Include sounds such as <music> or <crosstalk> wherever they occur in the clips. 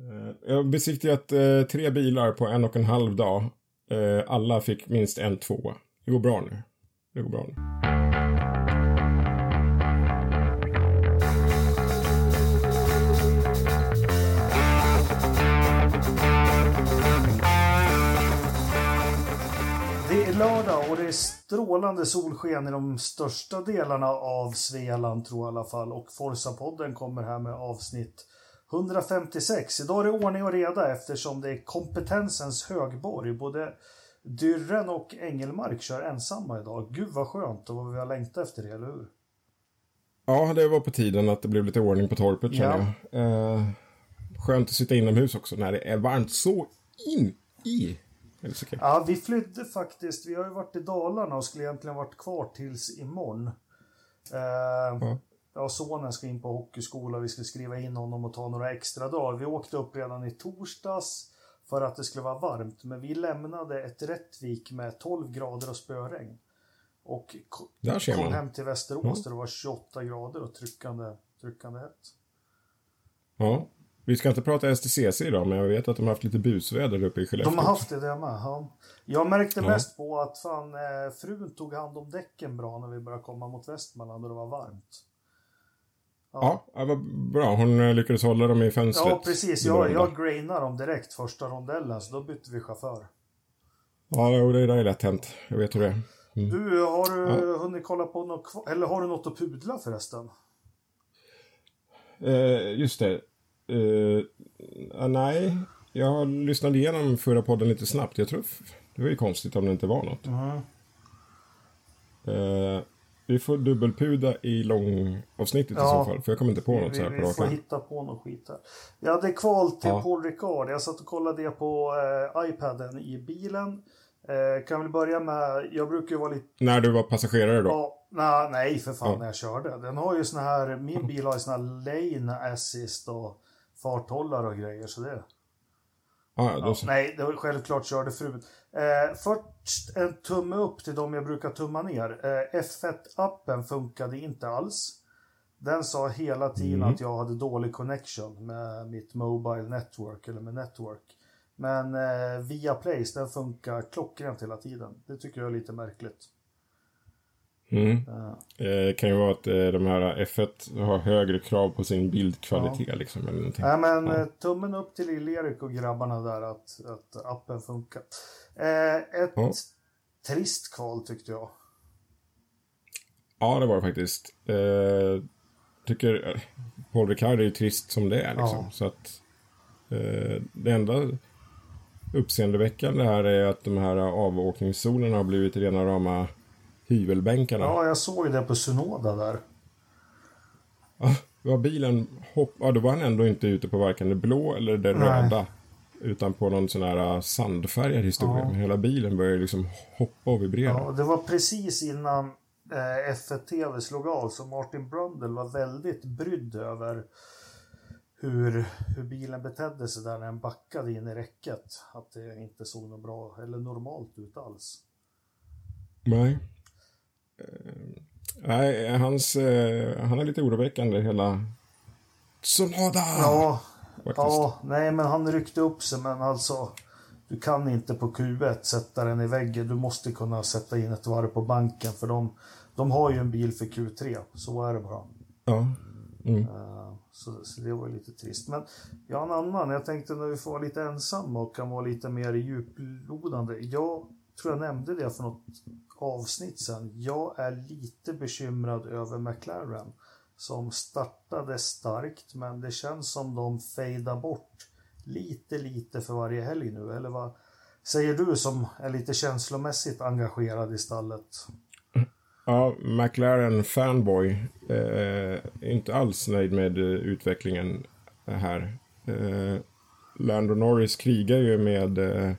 Eh, jag har besiktigat eh, tre bilar på en och en halv dag. Eh, alla fick minst en tvåa. Det går bra nu. Det går bra nu. Det är lördag och det är strålande solsken i de största delarna av Svealand tror jag i alla fall. Och Forsa-podden kommer här med avsnitt 156. Idag är det ordning och reda eftersom det är kompetensens högborg. Både Dyrren och Engelmark kör ensamma idag. Gud vad skönt och vad vi har längtat efter det, eller hur? Ja, det var på tiden att det blev lite ordning på torpet känner jag. Eh, skönt att sitta inomhus också när det är varmt så in i helsike. Ja, vi flydde faktiskt. Vi har ju varit i Dalarna och skulle egentligen varit kvar tills imorgon. Eh, Ja. Ja, sonen ska in på hockeyskola. Vi skulle skriva in honom och ta några extra dagar. Vi åkte upp redan i torsdags för att det skulle vara varmt. Men vi lämnade ett Rättvik med 12 grader och spöregn. Och kom man. hem till Västerås Ja. där det var 28 grader och tryckande, tryckande hett. Ja. Vi ska inte prata STCC idag, men jag vet att de har haft lite busväder uppe i Skellefteå. De har haft det där med. Ja. Jag märkte Ja. mest på att fan, eh, frun tog hand om däcken bra när vi började komma mot Västmanland och det var varmt. Ja, det var bra. Hon eh, lyckades hålla dem i fönstret. Ja, precis. Jag, jag grainade dem direkt första rondellen, så då bytte vi chaufför. Ja, det där är lätt hänt. Jag vet hur det är. Mm. Du, har du hunnit kolla på något? Eller har du något att pudla förresten? Eh, just det. Eh, ah, nej, jag lyssnade igenom förra podden lite snabbt. Jag tror det var ju konstigt om det inte var något. Mm. Eh, vi får dubbelpuda i långavsnittet i Ja. så fall. För jag kommer inte på något så Vi, här vi, på vi får rakan. hitta på något skit här. Jag hade kval till Ja. Paul Ricard. Jag satt och kollade det på eh, iPaden i bilen. Eh, kan väl börja med, jag brukar ju vara lite När du var passagerare då? Ja, nej, nej för fan Ja. när jag körde. Den har ju såna här, min bil har ju såna här lane assist och farthållare och grejer så det. Då Ja, nej, det var självklart körde frun. Eh, först en tumme upp till de jag brukar tumma ner. Eh, F1-appen funkade inte alls. Den sa hela tiden Mm. att jag hade dålig connection med mitt Mobile Network eller med Network. Men eh, via Place, den funkar klockrent hela tiden. Det tycker jag är lite märkligt. Mm. Eh, Eh, kan ju vara att eh, de här F1 har högre krav på sin bildkvalitet liksom. Eller någonting. Nej men Ja. eh, tummen upp till Lill-Erik och grabbarna där att, att appen funkar. Eh, ett Ja. trist kval tyckte jag. Ja, det var det faktiskt. Eh, tycker eh, Paul Ricard är ju trist som det är liksom. Ja. Så att eh, det enda uppseendeväckande här är att de här avåkningszonerna har blivit rena rama hyvelbänkarna. Ja, jag såg ju det på Sunoda där. Ja, var bilen hopp... Ja, då var han ändå inte ute på varken det blå eller det Nej. röda. Utan på någon sån här uh, sandfärgad historia. Ja. Men hela bilen började liksom hoppa och vibrera. Ja, det var precis innan eh, F1 TV slog av så Martin Brundle var väldigt brydd över hur, hur bilen betedde sig där när den backade in i räcket. Att det inte såg något bra eller normalt ut alls. Nej. Eh, nej, hans... eh, han är lite oroväckande hela... Tsunoda! Ja, Faktiskt. ja, nej men han ryckte upp sig men alltså du kan inte på Q1 sätta den i väggen. Du måste kunna sätta in ett varv på banken för de, de har ju en bil för Q3. Så är det bara. Ja. Mm. Eh, Så, så det var lite trist. Men jag har en annan. Jag tänkte när vi får vara lite ensamma och kan vara lite mer djuplodande. Jag tror jag nämnde det för något avsnitt sen. Jag är lite bekymrad över McLaren. Som startade starkt men det känns som de fejdar bort lite lite för varje helg nu. Eller vad säger du som är lite känslomässigt engagerad i stallet? Ja, McLaren fanboy. Eh, inte alls nöjd med eh, utvecklingen här. Eh, Lando Norris krigar ju med, eh,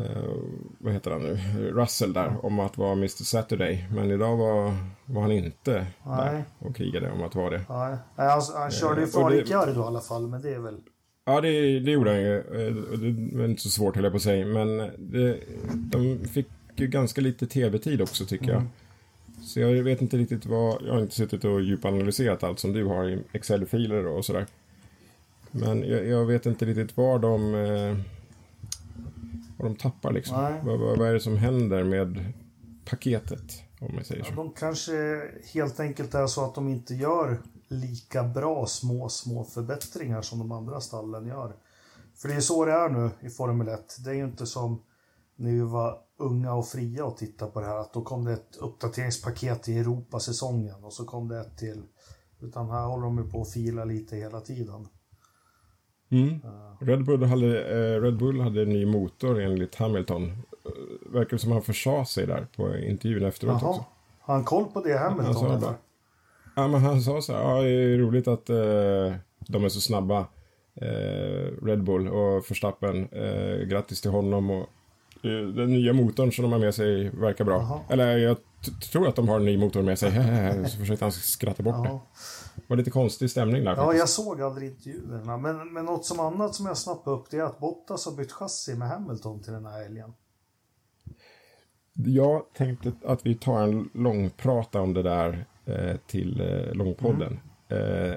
eh, vad heter han nu, Russell där, om att vara Mr Saturday. Men idag var, var han inte Nej. där och krigade om att vara det. Nej, han, han körde ju Eh, farligt det- Ricciardo i alla fall, men det är väl... Ja, det, det gjorde han ju. Eh, Det var inte så svårt höll jag på att säga. Men det, de fick ju ganska lite tv-tid också tycker jag. Så jag vet inte riktigt vad... Jag har inte suttit och djupanalyserat allt som du har i Excel-filer och sådär. Men jag, jag, vet inte riktigt var de, eh, vad de tappar liksom. Vad, vad, vad, är det som händer med paketet? Om man säger så. Ja, de kanske helt enkelt är så att de inte gör lika bra små, små förbättringar som de andra stallen gör. För det är så det är nu i Formel 1. Det är ju inte som när vi var unga och fria och tittade på det här, att då kom det ett uppdateringspaket till Europasäsongen och så kom det ett till. Utan här håller de ju på att fila lite hela tiden. Mm. Red, Bull hade, eh, Red Bull hade en ny motor enligt Hamilton. Eh, verkar som han försa sig där på intervjun efteråt Jaha. också. Har han koll på det Hamilton? Han eller? Ja, men han sa så här, ja, det är roligt att eh, de är så snabba, eh, Red Bull och Verstappen. Eh, grattis till honom och eh, den nya motorn som de har med sig verkar bra. Aha. Eller jag tror att de har en ny motor med sig. <laughs> så försökte han skratta bort det. Det var lite konstig stämning där. Ja, faktiskt. jag såg aldrig intervjuerna. Men, men något som annat som jag snappade upp det är att Bottas har bytt chassi med Hamilton till den här helgen. Jag tänkte att vi tar en lång prata om det där eh, till eh, långpodden. Mm. Eh,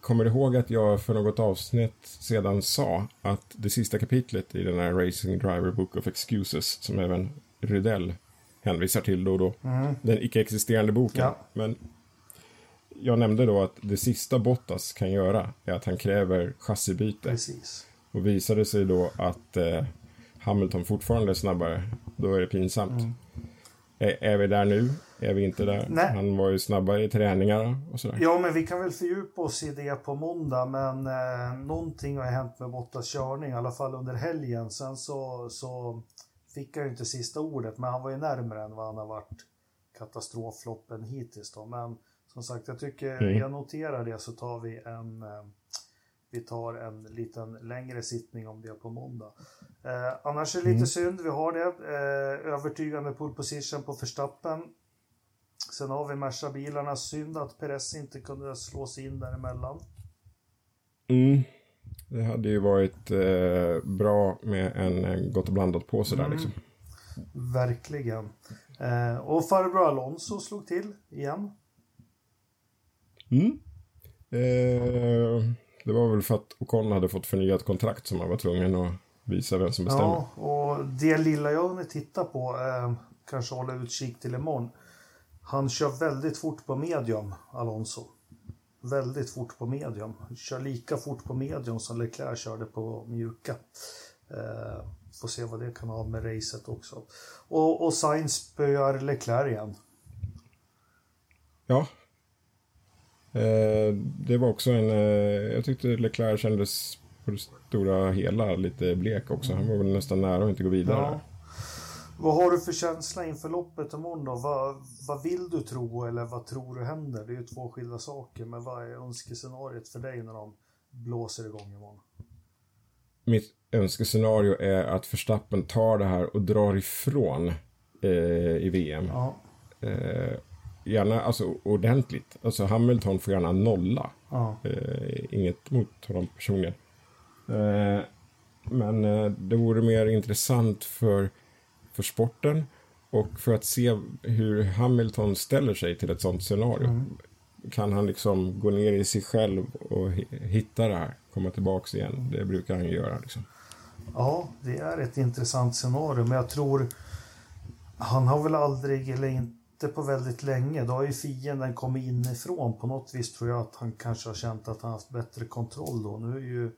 kommer du ihåg att jag för något avsnitt sedan sa att det sista kapitlet i den här Racing Driver Book of Excuses, som även Rydell hänvisar till då och då, mm. den icke-existerande boken. Ja. Men jag nämnde då att det sista Bottas kan göra är att han kräver chassibyte. Precis. Och visade sig då att eh, Hamilton fortfarande är snabbare, då är det pinsamt. Mm. Är, är, vi där nu? Är vi inte där? Nej. Han var ju snabbare i träningar och sådär. Ja, men vi kan väl fördjupa oss i det på måndag. Men eh, någonting har hänt med Bottas körning, i alla fall under helgen. Sen så, så fick han ju inte sista ordet, men han var ju närmare än vad han har varit katastroffloppen hittills. Då. Men som sagt, jag tycker mm. jag noterar det så tar vi en eh, vi tar en liten längre sittning om det på måndag. Eh, annars är det lite mm. synd, vi har det. Eh, övertygande pole position på förstappen. Sen har vi Merca-bilarna. Synd att Perez inte kunde slå sig in däremellan. Mm. Det hade ju varit eh, bra med en, en gott och blandat påse där mm. liksom. Verkligen. Eh, och farbror Alonso slog till igen. Mm. Eh, det var väl för att Ocon hade fått förnyat kontrakt som han var tvungen att visa vem som bestämmer. Ja, och det lilla jag hunnit titta på, eh, kanske hålla utkik till imorgon. Han kör väldigt fort på medium, Alonso. Väldigt fort på medium. Kör lika fort på medium som Leclerc körde på mjuka. Eh, får se vad det kan ha med racet också. Och, och Sainz spöar Leclerc igen. Ja, Eh, det var också en, eh, jag tyckte Leclerc kändes på det stora hela lite blek också. Han var väl nästan nära att inte gå vidare. Ja. Vad har du för känsla inför loppet imorgon då? Vad, vad vill du tro eller vad tror du händer? Det är ju två skilda saker, men vad är önskescenariot för dig när de blåser igång imorgon? Mitt önskescenario är att Verstappen tar det här och drar ifrån eh, i VM. Ja. Eh, gärna alltså, ordentligt. Alltså Hamilton får gärna nolla. Ja. Eh, inget mot honom personligen. Eh, men eh, det vore mer intressant för, för sporten och för att se hur Hamilton ställer sig till ett sånt scenario. Mm. Kan han liksom gå ner i sig själv och hitta det här, komma tillbaks igen? Det brukar han ju göra. Liksom. Ja, det är ett intressant scenario, men jag tror han har väl aldrig, eller inte inte på väldigt länge. Då har ju fienden kommit inifrån. På något vis tror jag att han kanske har känt att han haft bättre kontroll då. Nu är ju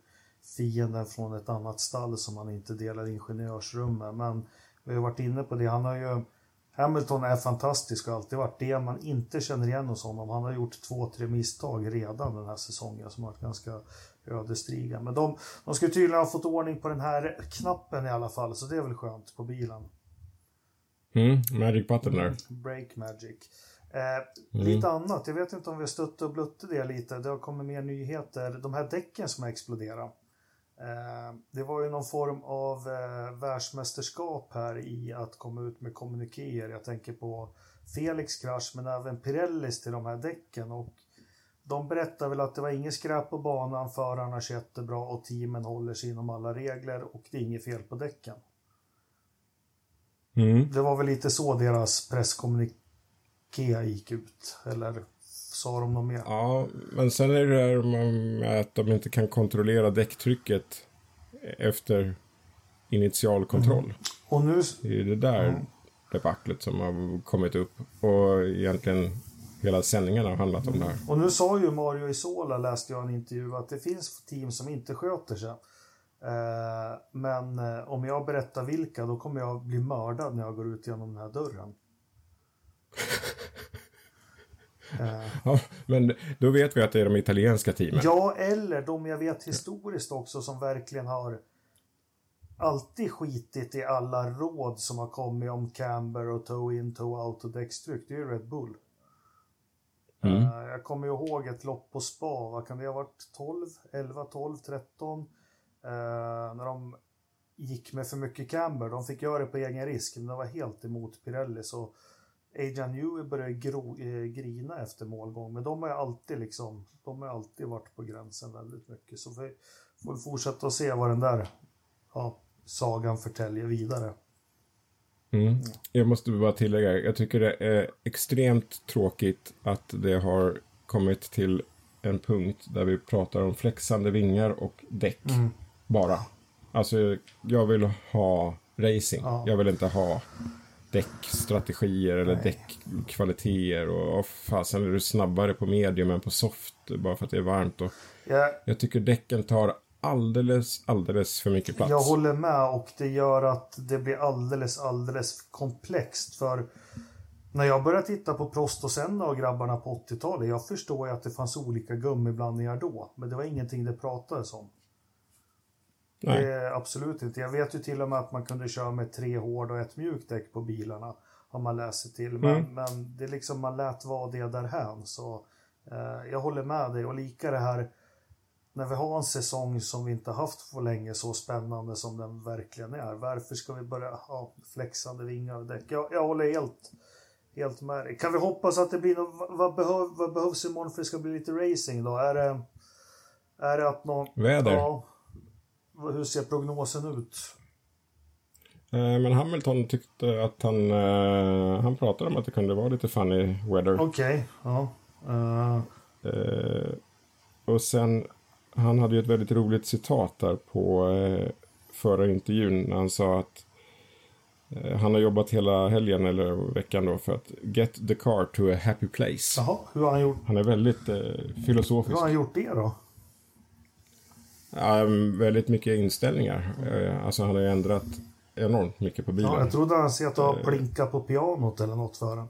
fienden från ett annat stall som han inte delar ingenjörsrum med. Men vi har varit inne på det. Han har ju Hamilton är fantastisk och alltid varit det man inte känner igen hos honom. Han har gjort två, tre misstag redan den här säsongen som har varit ganska ödesdigra. Men de, de ska tydligen ha fått ordning på den här knappen i alla fall, så det är väl skönt på bilen. Mm, Magic Button där. Break Magic. Eh, mm. Lite annat, jag vet inte om vi har stött och blött det lite. Det har kommit mer nyheter. De här däcken som har exploderat. Eh, det var ju någon form av eh, världsmästerskap här i att komma ut med kommunikéer. Jag tänker på Felix krasch men även Pirellis till de här däcken. Och de berättar väl att det var inget skräp på banan, förarna kör jättebra och teamen håller sig inom alla regler och det är inget fel på däcken. Mm. Det var väl lite så deras presskommuniké gick ut. Eller Sa de något mer? Ja, men sen är det där med att de inte kan kontrollera däcktrycket efter initialkontroll. Mm. Och nu... Det är det där mm. debaclet som har kommit upp. Och egentligen hela sändningen har handlat om det här. Och nu sa ju Mario Isola, läste jag en intervju, att det finns team som inte sköter sig. Eh, men eh, om jag berättar vilka, då kommer jag bli mördad när jag går ut genom den här dörren. <laughs> Eh. Ja, men då vet vi att det är de italienska teamen. Ja, eller de jag vet historiskt också som verkligen har alltid skitit i alla råd som har kommit om camber och toe in, toe out och däckstryck. Det är ju Red Bull. Mm. Uh, jag kommer ihåg ett lopp på spa, vad kan det ha varit? 12, 11, 12, 13? Uh, när de gick med för mycket camber. De fick göra det på egen risk, men det var helt emot Pirelli. Så Adrian Newey började gro, eh, grina efter målgång, men de har ju alltid liksom, de har alltid varit på gränsen väldigt mycket. Så vi får fortsätta att se vad den där ja, sagan förtäljer vidare. Mm. Jag måste bara tillägga, jag tycker det är extremt tråkigt att det har kommit till en punkt där vi pratar om flexande vingar och däck mm. bara. Alltså, jag vill ha racing. Ja. Jag vill inte ha däckstrategier eller däckkvaliteter och, och fasen är du snabbare på medium än på soft bara för att det är varmt. Och yeah. Jag tycker däcken tar alldeles, alldeles för mycket plats. Jag håller med och det gör att det blir alldeles, alldeles komplext. För när jag började titta på Prost och Senna och grabbarna på 80-talet, jag förstår ju att det fanns olika gummiblandningar då, men det var ingenting det pratades om. Det, absolut inte. Jag vet ju till och med att man kunde köra med tre hårda och ett mjukt däck på bilarna. Har man läst sig till. Men, mm. men det är liksom, man lät vara det därhän. Så eh, jag håller med dig. Och lika det här när vi har en säsong som vi inte haft på länge så spännande som den verkligen är. Varför ska vi börja ha flexande vingar och däck? Jag, jag håller helt, helt med dig. Kan vi hoppas att det blir något, vad, behöv, vad behövs imorgon för att det ska bli lite racing då? Är det, är det att någon... Väder? Ja, hur ser prognosen ut? Eh, men Hamilton tyckte att han, uh, han pratade om att det kunde vara lite funny weather. Okej, okay, ja. Uh... Och sen han hade ju ett väldigt roligt citat där på eh, förra intervjun när han sa att eh, han har jobbat hela helgen eller veckan då för att get the car to a happy place. Jaha, hur har han gjort? Han är väldigt eh, filosofisk. Hur har han gjort det då? Ja, väldigt mycket inställningar. Mm. Alltså han har ju ändrat enormt mycket på bilen. Ja, jag trodde han sett att plinka på pianot eller något för honom.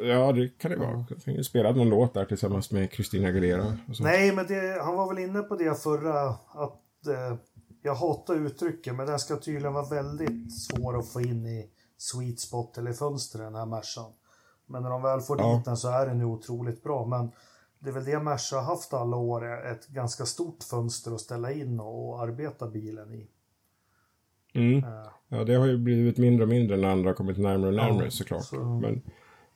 Ja, det kan det vara. Han spelat någon låt där tillsammans med Christina Aguilera. Nej, men det, han var väl inne på det förra. Att eh, Jag hatar uttrycket, men den ska tydligen vara väldigt svår att få in i sweet spot eller fönster den här Mercan. Men när de väl får ja. dit den så är den ju otroligt bra. Men det är väl det Merca har haft alla år, ett ganska stort fönster att ställa in och arbeta bilen i. Mm. Uh. Ja, det har ju blivit mindre och mindre när andra har kommit närmare och närmare ja, såklart. Så... Men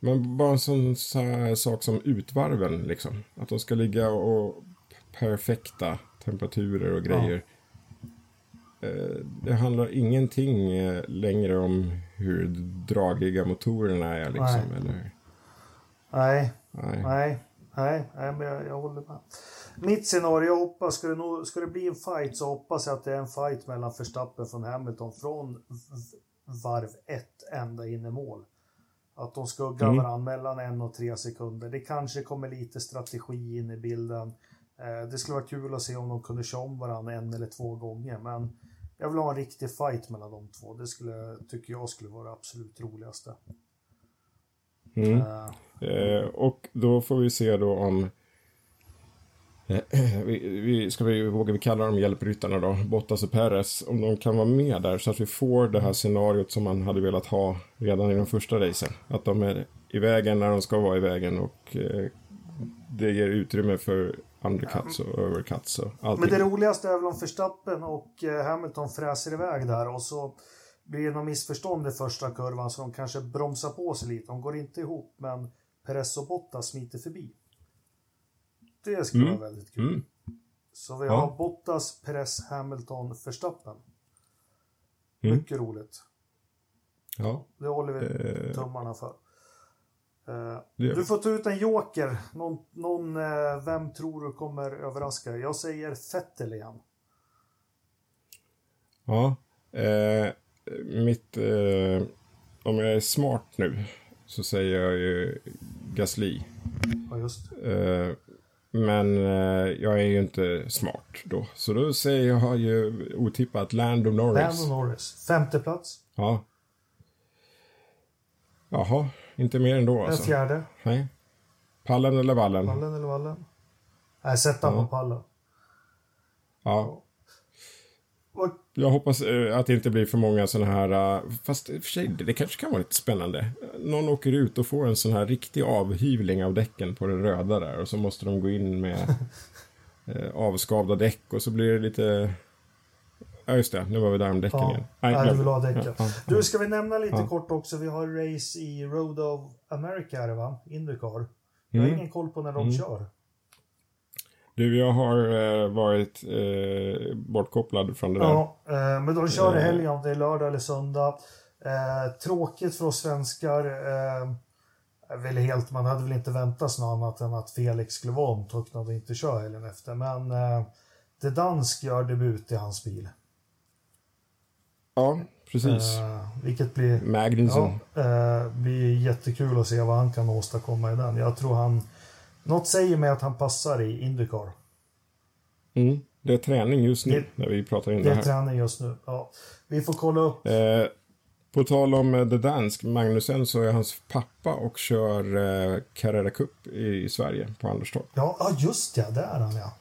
men bara en sån så sak som utvarven, liksom. Att de ska ligga och perfekta temperaturer och grejer. Ja. Eh, det handlar ingenting eh, längre om hur dragiga motorerna är, liksom. Nej. Eller... Nej. Nej. Nej. Nej, nej, men jag, jag håller med. Mitt scenario, jag hoppas, ska det, nog, ska det bli en fight så hoppas jag att det är en fight mellan Verstappen från Hamilton från varv 1 ända in i mål. Att de skuggar mm. varandra mellan en och tre sekunder. Det kanske kommer lite strategi in i bilden. Eh, det skulle vara kul att se om de kunde köra om varandra en eller två gånger. Men jag vill ha en riktig fight mellan de två. Det skulle, tycker jag skulle vara det absolut roligaste. Mm. Uh, eh, och då får vi se då om <clears throat> vi, vi, ska vi, vågar vi kalla dem hjälpryttarna då, Bottas och Perez, om de kan vara med där så att vi får det här scenariot som man hade velat ha redan i de första racen. Att de är i vägen när de ska vara i vägen och eh, det ger utrymme för undercuts och övercuts och allting. Men det roligaste är väl om Verstappen och eh, Hamilton fräser iväg där och så blir det något missförstånd i första kurvan så de kanske bromsar på sig lite. De går inte ihop men Perez och Bottas smiter förbi. Det skulle mm. vara väldigt kul. Mm. Så vi har Bottas, Perez, Hamilton, Verstappen. Mm. Mycket roligt. Ja. Det håller vi uh... tummarna för. Gör du får ta ut en joker. Någon, någon, eh, vem tror du kommer överraska? Jag säger Fettel igen. Ja. Eh, mitt... Eh, om jag är smart nu så säger jag ju Gasly. Ja, just. Eh, men eh, jag är ju inte smart då. Så då säger jag ju otippat Lando Norris. Lando Norris. Femte plats. Ja. Jaha, inte mer än då En alltså. fjärde. Nej. Pallen eller vallen? Pallen eller vallen? Nej, sätt han Ja. på pallen. Ja. Jag hoppas eh, att det inte blir för många sådana här, eh, fast i och för sig, det kanske kan vara lite spännande. Någon åker ut och får en sån här riktig avhyvling av däcken på det röda där och så måste de gå in med <laughs> eh, avskavda däck och så blir det lite... Ja, just det, nu var vi där om däcken ja. igen. Nej, glöm du vill ha däcken. Ja. Du, ska vi nämna lite Ja. kort också? Vi har race i Road of America, är det va? Indycar. Jag har Mm. ingen koll på när de Mm. kör. Du, jag har eh, varit eh, bortkopplad från det där. Ja, eh, men de kör i Eh. helgen, om det är lördag eller söndag. Eh, tråkigt för oss svenskar. Eh, väl helt, man hade väl inte väntat sig något annat än att Felix skulle vara omtöcknad och inte köra helgen efter. Men det dansk gör debut i hans bil. Ja, precis. Vilket blir, Magnussen. ja, blir jättekul att se vad han kan åstadkomma i den. Jag tror han... Något säger mig att han passar i Indycar. Mm. Det är träning just nu Det- när vi pratar in Det det är här. träning just nu. Ja. Vi får kolla upp. Eh, på tal om eh, The Dansk, Magnusen, så är hans pappa och kör eh, Carrera Cup i, i Sverige på Anderstorp. Ja, ja, just ja, det är han ja.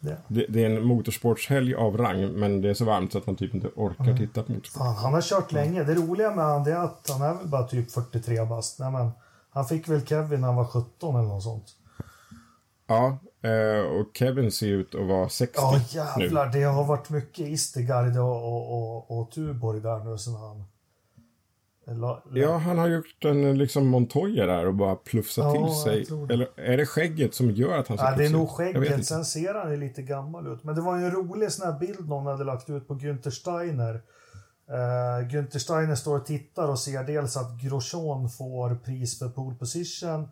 Det. Det, det är en motorsportshelg av rang, men det är så varmt så att man typ inte orkar titta på motorsport. Fan, han har kört länge. Det roliga med han är att han är väl bara typ 43 bast. Nej, men han fick väl Kevin när han var 17 eller något sånt. Ja, eh, och Kevin ser ut att vara 60 Ja, nu. jävlar. Det har varit mycket Istergard och, och, och, och Tuborg där nu sen han... La, Ja, han har gjort en liksom Montoya där och bara plufsat Ja, till sig. Eller är det skägget som gör att han ser Ja, det är nog skägget. Sen ser han ju lite gammal ut. Men det var ju en rolig sån här bild någon hade lagt ut på Günther Steiner. Uh, Günther Steiner står och tittar och ser dels att Grosjean får pris för pole position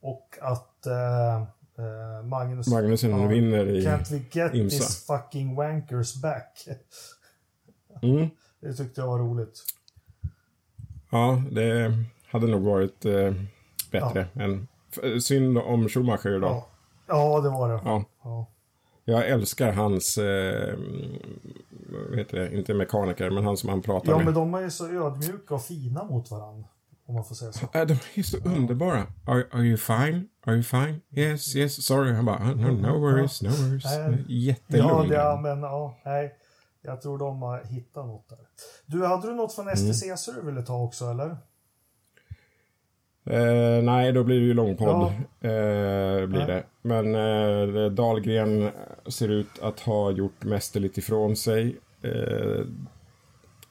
och att eh, eh, Magnus... Magnusen Ja, vinner i Can't we get IMSA. this fucking wankers back? Mm. Det tyckte jag var roligt. Ja, det hade nog varit eh, bättre än... f- Synd om Schumacher då. Ja, ja det var det. Ja. Ja. Jag älskar hans, eh, vad heter det, inte mekaniker, men han som han pratar Ja, med. men de är ju så ödmjuka och fina mot varandra. Om man får säga så. Äh, de är så underbara. Are, are you fine? Are you fine? Yes, yes, sorry. Han bara, "Ah, no, no worries, no worries. Nej. Jättelugn. Ja, ja, men ja, nej. Jag tror de har hittat något där. Du, hade du något från Mm. STCC du ville ta också, eller? Eh, nej, då blir det ju långpodd. Ja. Eh, blir det. Men eh, Dahlgren ser ut att ha gjort mästerligt ifrån sig. Eh,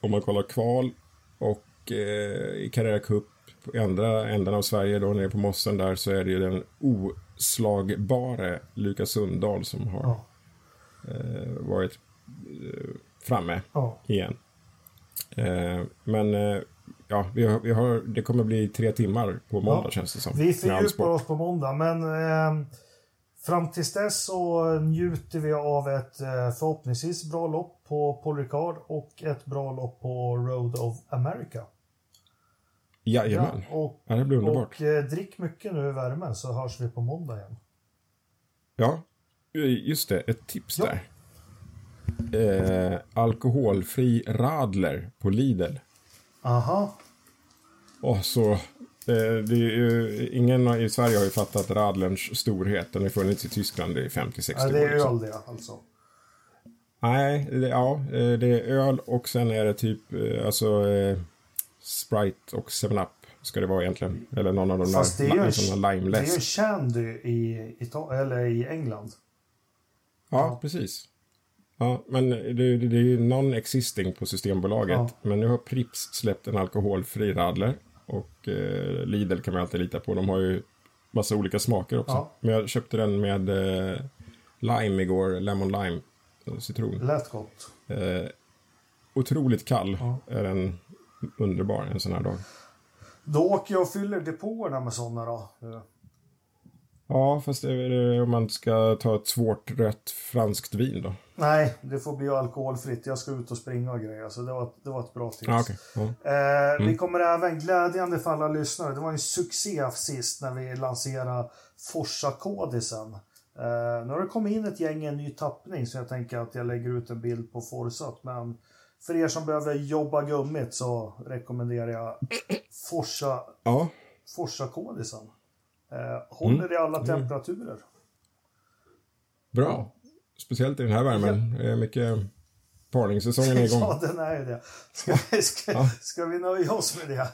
om man kollar kval och i Carrera Cup på andra änden av Sverige då nere på Mossen där så är det ju den oslagbare Lukas Sundahl som har Ja. eh, varit eh, framme ja. igen. Eh, men eh, ja, vi har, vi har, det kommer bli tre timmar på måndag Ja. känns det som. Vi fördjupar oss på måndag, men eh, fram tills dess så njuter vi av ett eh, förhoppningsvis bra lopp på Paul Ricard och ett bra lopp på Road of America. Jajamän. Ja, och, Ja, det blir underbart. och eh, drick mycket nu i värmen så hörs vi på måndag igen. Ja, just det. Ett tips Ja. där. Eh, alkoholfri radler på Lidl. Aha, Och så, eh, det ju, ingen i Sverige har ju fattat radlerns storhet. Den har funnits i Tyskland i 50-60 ja, det år. är liksom. öl det alltså. Nej, det, ja, eh, det är öl och sen är det typ eh, alltså eh, Sprite och 7-Up ska det vara egentligen. Eller någon av de Fast det där är ju, li- såna det är ju. Shandy i, eller i England. Ja, precis. Ja, men det, det, det är ju non-existing på Systembolaget. Ja. Men nu har Pripps släppt en alkoholfri radler. Och eh, Lidl kan man alltid lita på. De har ju massa olika smaker också. Ja. Men jag köpte den med eh, lime igår. Lemon lime. eh, Citron. Lät gott. Eh, otroligt kall Ja. är den underbar en sån här dag. Då åker jag och fyller depåerna med sådana då. Ja, fast det är om man ska ta ett svårt rött franskt vin då. Nej, det får bli alkoholfritt. Jag ska ut och springa och grejer. Så det var, det var ett bra tips. Ah, okay. ja. eh, mm. Vi kommer även, glädjande för alla lyssnare, det var en succé sist när vi lanserade Forsa-kodisen. Eh, nu har det kommit in ett gäng i en ny tappning så jag tänker att jag lägger ut en bild på Forsat. Men för er som behöver jobba gummit så rekommenderar jag Forsa, ja. Forsa-kodisen. Eh, håller mm. i alla temperaturer. Bra. Speciellt i den här värmen. Det är mycket parningssäsongen är igång. <laughs> ja, den är ju det. Ska, vi, ska, ja. ska vi nöja oss med det?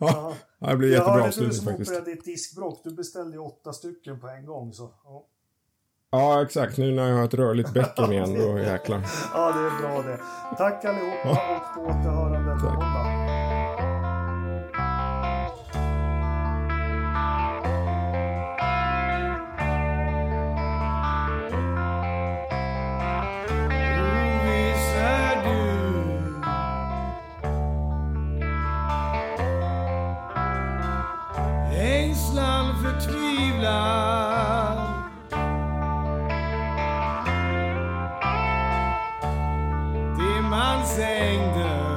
Ja, ja. det blir jättebra avslutning faktiskt. Jag hörde du som opererade ditt diskbråck. Du beställde ju åtta stycken på en gång. Så. Ja. Ja, exakt. Nu när jag har ett rörligt bäcken igen, då jäklar. <laughs> Ja, det är bra det. Tack allihopa och på återhörande på måndag. Man sängde